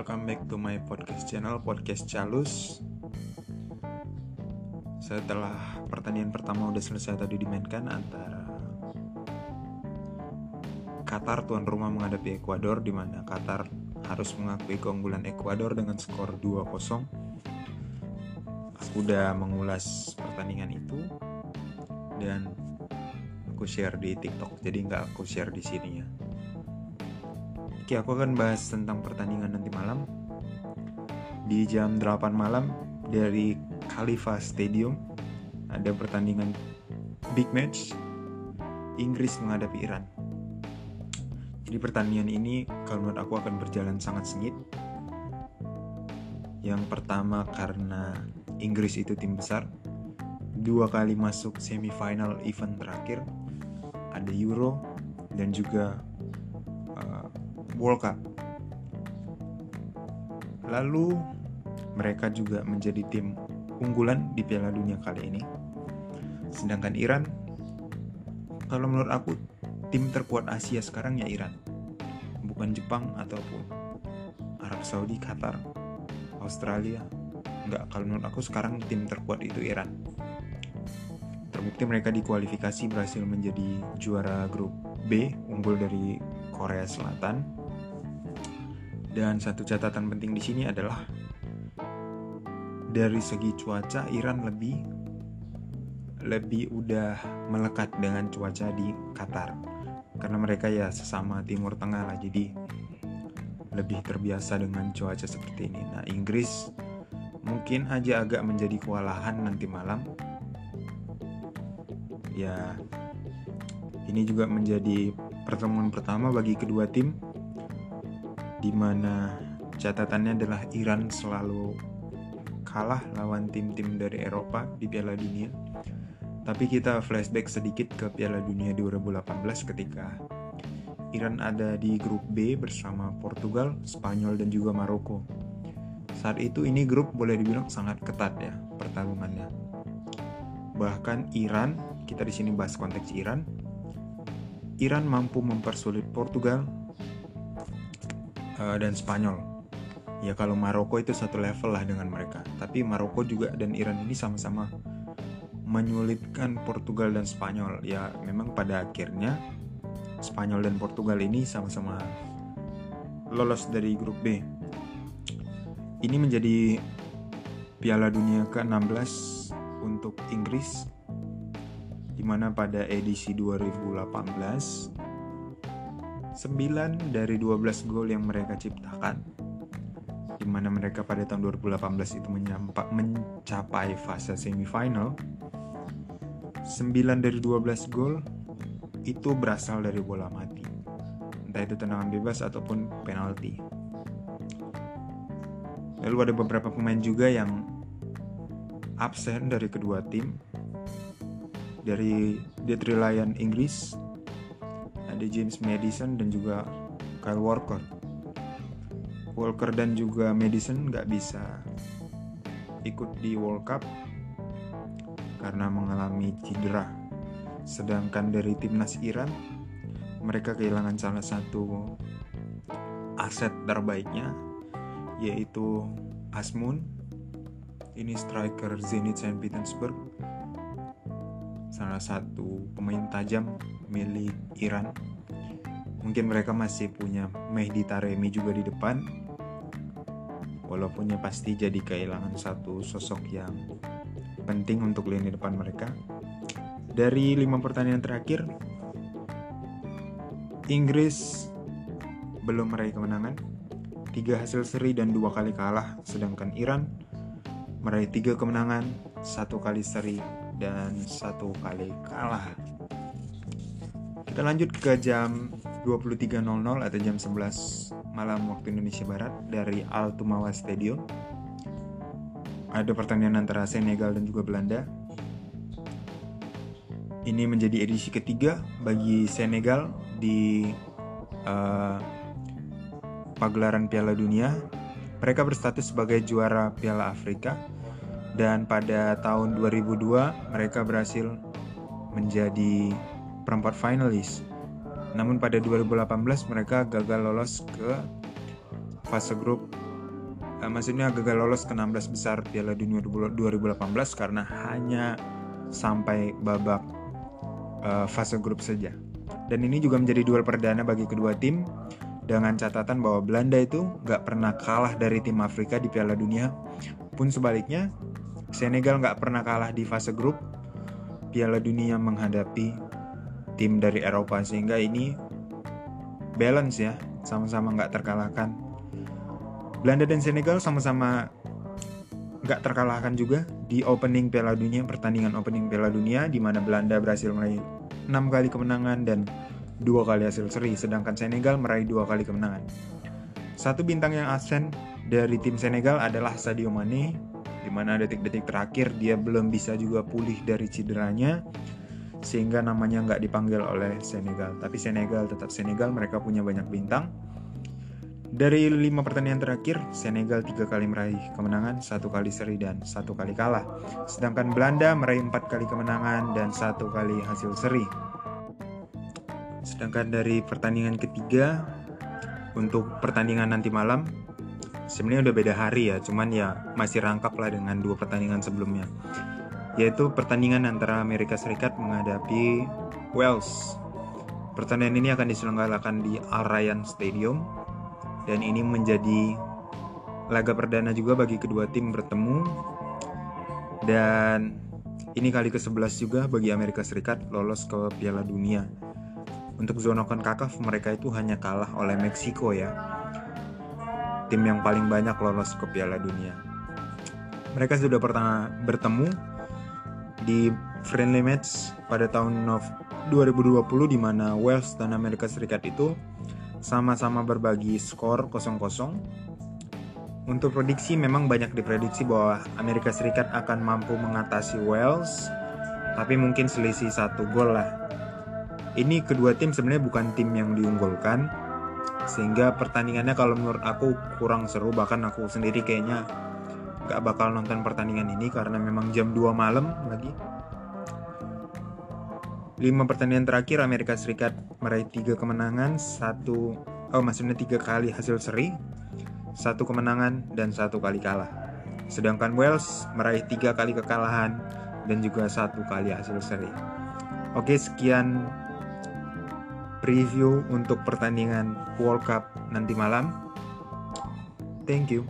welcome back to my podcast channel Podcast Calus. Setelah pertandingan pertama udah selesai tadi dimainkan antara Qatar tuan rumah menghadapi Ekuador di mana Qatar harus mengakui keunggulan Ekuador dengan skor 2-0 Aku udah mengulas pertandingan itu dan aku share di TikTok jadi nggak aku share di sini ya Oke, aku akan bahas tentang pertandingan nanti malam di jam 8 malam dari Khalifa Stadium ada pertandingan big match Inggris menghadapi Iran. Jadi pertandingan ini kalau menurut aku akan berjalan sangat sengit. Yang pertama karena Inggris itu tim besar, dua kali masuk semifinal event terakhir, ada Euro dan juga World Cup. Lalu mereka juga menjadi tim unggulan di Piala Dunia kali ini. Sedangkan Iran, kalau menurut aku tim terkuat Asia sekarang ya Iran. Bukan Jepang ataupun Arab Saudi, Qatar, Australia. Enggak, kalau menurut aku sekarang tim terkuat itu Iran. Terbukti mereka di kualifikasi berhasil menjadi juara grup B unggul dari Korea Selatan dan satu catatan penting di sini adalah dari segi cuaca Iran lebih lebih udah melekat dengan cuaca di Qatar karena mereka ya sesama Timur Tengah lah jadi lebih terbiasa dengan cuaca seperti ini. Nah Inggris mungkin aja agak menjadi kewalahan nanti malam. Ya ini juga menjadi pertemuan pertama bagi kedua tim di mana catatannya adalah Iran selalu kalah lawan tim-tim dari Eropa di Piala Dunia. Tapi kita flashback sedikit ke Piala Dunia 2018 ketika Iran ada di grup B bersama Portugal, Spanyol dan juga Maroko. Saat itu ini grup boleh dibilang sangat ketat ya pertarungannya. Bahkan Iran, kita di sini bahas konteks Iran. Iran mampu mempersulit Portugal uh, dan Spanyol. Ya kalau Maroko itu satu level lah dengan mereka. Tapi Maroko juga dan Iran ini sama-sama menyulitkan Portugal dan Spanyol. Ya memang pada akhirnya Spanyol dan Portugal ini sama-sama lolos dari grup B. Ini menjadi Piala Dunia ke-16 untuk Inggris di mana pada edisi 2018 9 dari 12 gol yang mereka ciptakan. Di mana mereka pada tahun 2018 itu menyampak mencapai fase semifinal. 9 dari 12 gol itu berasal dari bola mati. Entah itu tendangan bebas ataupun penalti. Lalu ada beberapa pemain juga yang absen dari kedua tim. Dari Detroit Lion Inggris ada James Madison dan juga Kyle Walker. Walker dan juga Madison nggak bisa ikut di World Cup karena mengalami cedera. Sedangkan dari timnas Iran, mereka kehilangan salah satu aset terbaiknya, yaitu Asmun. Ini striker Zenit Saint Petersburg, salah satu pemain tajam milik Iran. Mungkin mereka masih punya Mehdi Taremi juga di depan. Walaupun ya pasti jadi kehilangan satu sosok yang penting untuk lini depan mereka. Dari lima pertandingan terakhir Inggris belum meraih kemenangan. Tiga hasil seri dan dua kali kalah sedangkan Iran meraih tiga kemenangan satu kali seri dan satu kali kalah kita lanjut ke jam 23.00 atau jam 11 malam waktu Indonesia Barat dari Al Tumawa Stadium. Ada pertandingan antara Senegal dan juga Belanda. Ini menjadi edisi ketiga bagi Senegal di uh, pagelaran Piala Dunia. Mereka berstatus sebagai juara Piala Afrika dan pada tahun 2002 mereka berhasil menjadi perempat finalis namun pada 2018 mereka gagal lolos ke fase grup uh, maksudnya gagal lolos ke 16 besar Piala Dunia 2018 karena hanya sampai babak uh, fase grup saja. Dan ini juga menjadi duel perdana bagi kedua tim dengan catatan bahwa Belanda itu nggak pernah kalah dari tim Afrika di Piala Dunia. Pun sebaliknya, Senegal nggak pernah kalah di fase grup Piala Dunia menghadapi tim dari Eropa sehingga ini balance ya, sama-sama nggak terkalahkan. Belanda dan Senegal sama-sama nggak terkalahkan juga di opening Piala Dunia pertandingan opening Piala Dunia di mana Belanda berhasil meraih 6 kali kemenangan dan dua kali hasil seri, sedangkan Senegal meraih dua kali kemenangan. Satu bintang yang absen dari tim Senegal adalah Sadio Mane, di mana detik-detik terakhir dia belum bisa juga pulih dari cederanya, sehingga namanya nggak dipanggil oleh Senegal. Tapi Senegal tetap Senegal, mereka punya banyak bintang. Dari lima pertandingan terakhir, Senegal tiga kali meraih kemenangan, satu kali seri dan satu kali kalah. Sedangkan Belanda meraih empat kali kemenangan dan satu kali hasil seri. Sedangkan dari pertandingan ketiga untuk pertandingan nanti malam sebenarnya udah beda hari ya, cuman ya masih rangkap lah dengan dua pertandingan sebelumnya. Yaitu pertandingan antara Amerika Serikat menghadapi Wales. Pertandingan ini akan diselenggarakan di Al Rayyan Stadium dan ini menjadi laga perdana juga bagi kedua tim bertemu dan ini kali ke-11 juga bagi Amerika Serikat lolos ke Piala Dunia untuk zona CONCACAF mereka itu hanya kalah oleh Meksiko ya. Tim yang paling banyak lolos ke Piala Dunia. Mereka sudah pernah bertemu di friendly match pada tahun 2020 di mana Wales dan Amerika Serikat itu sama-sama berbagi skor 0-0. Untuk prediksi memang banyak diprediksi bahwa Amerika Serikat akan mampu mengatasi Wales, tapi mungkin selisih satu gol lah ini kedua tim sebenarnya bukan tim yang diunggulkan sehingga pertandingannya kalau menurut aku kurang seru bahkan aku sendiri kayaknya gak bakal nonton pertandingan ini karena memang jam 2 malam lagi. 5 pertandingan terakhir Amerika Serikat meraih 3 kemenangan satu oh maksudnya tiga kali hasil seri satu kemenangan dan satu kali kalah. Sedangkan Wales meraih tiga kali kekalahan dan juga satu kali hasil seri. Oke sekian preview untuk pertandingan World Cup nanti malam. Thank you.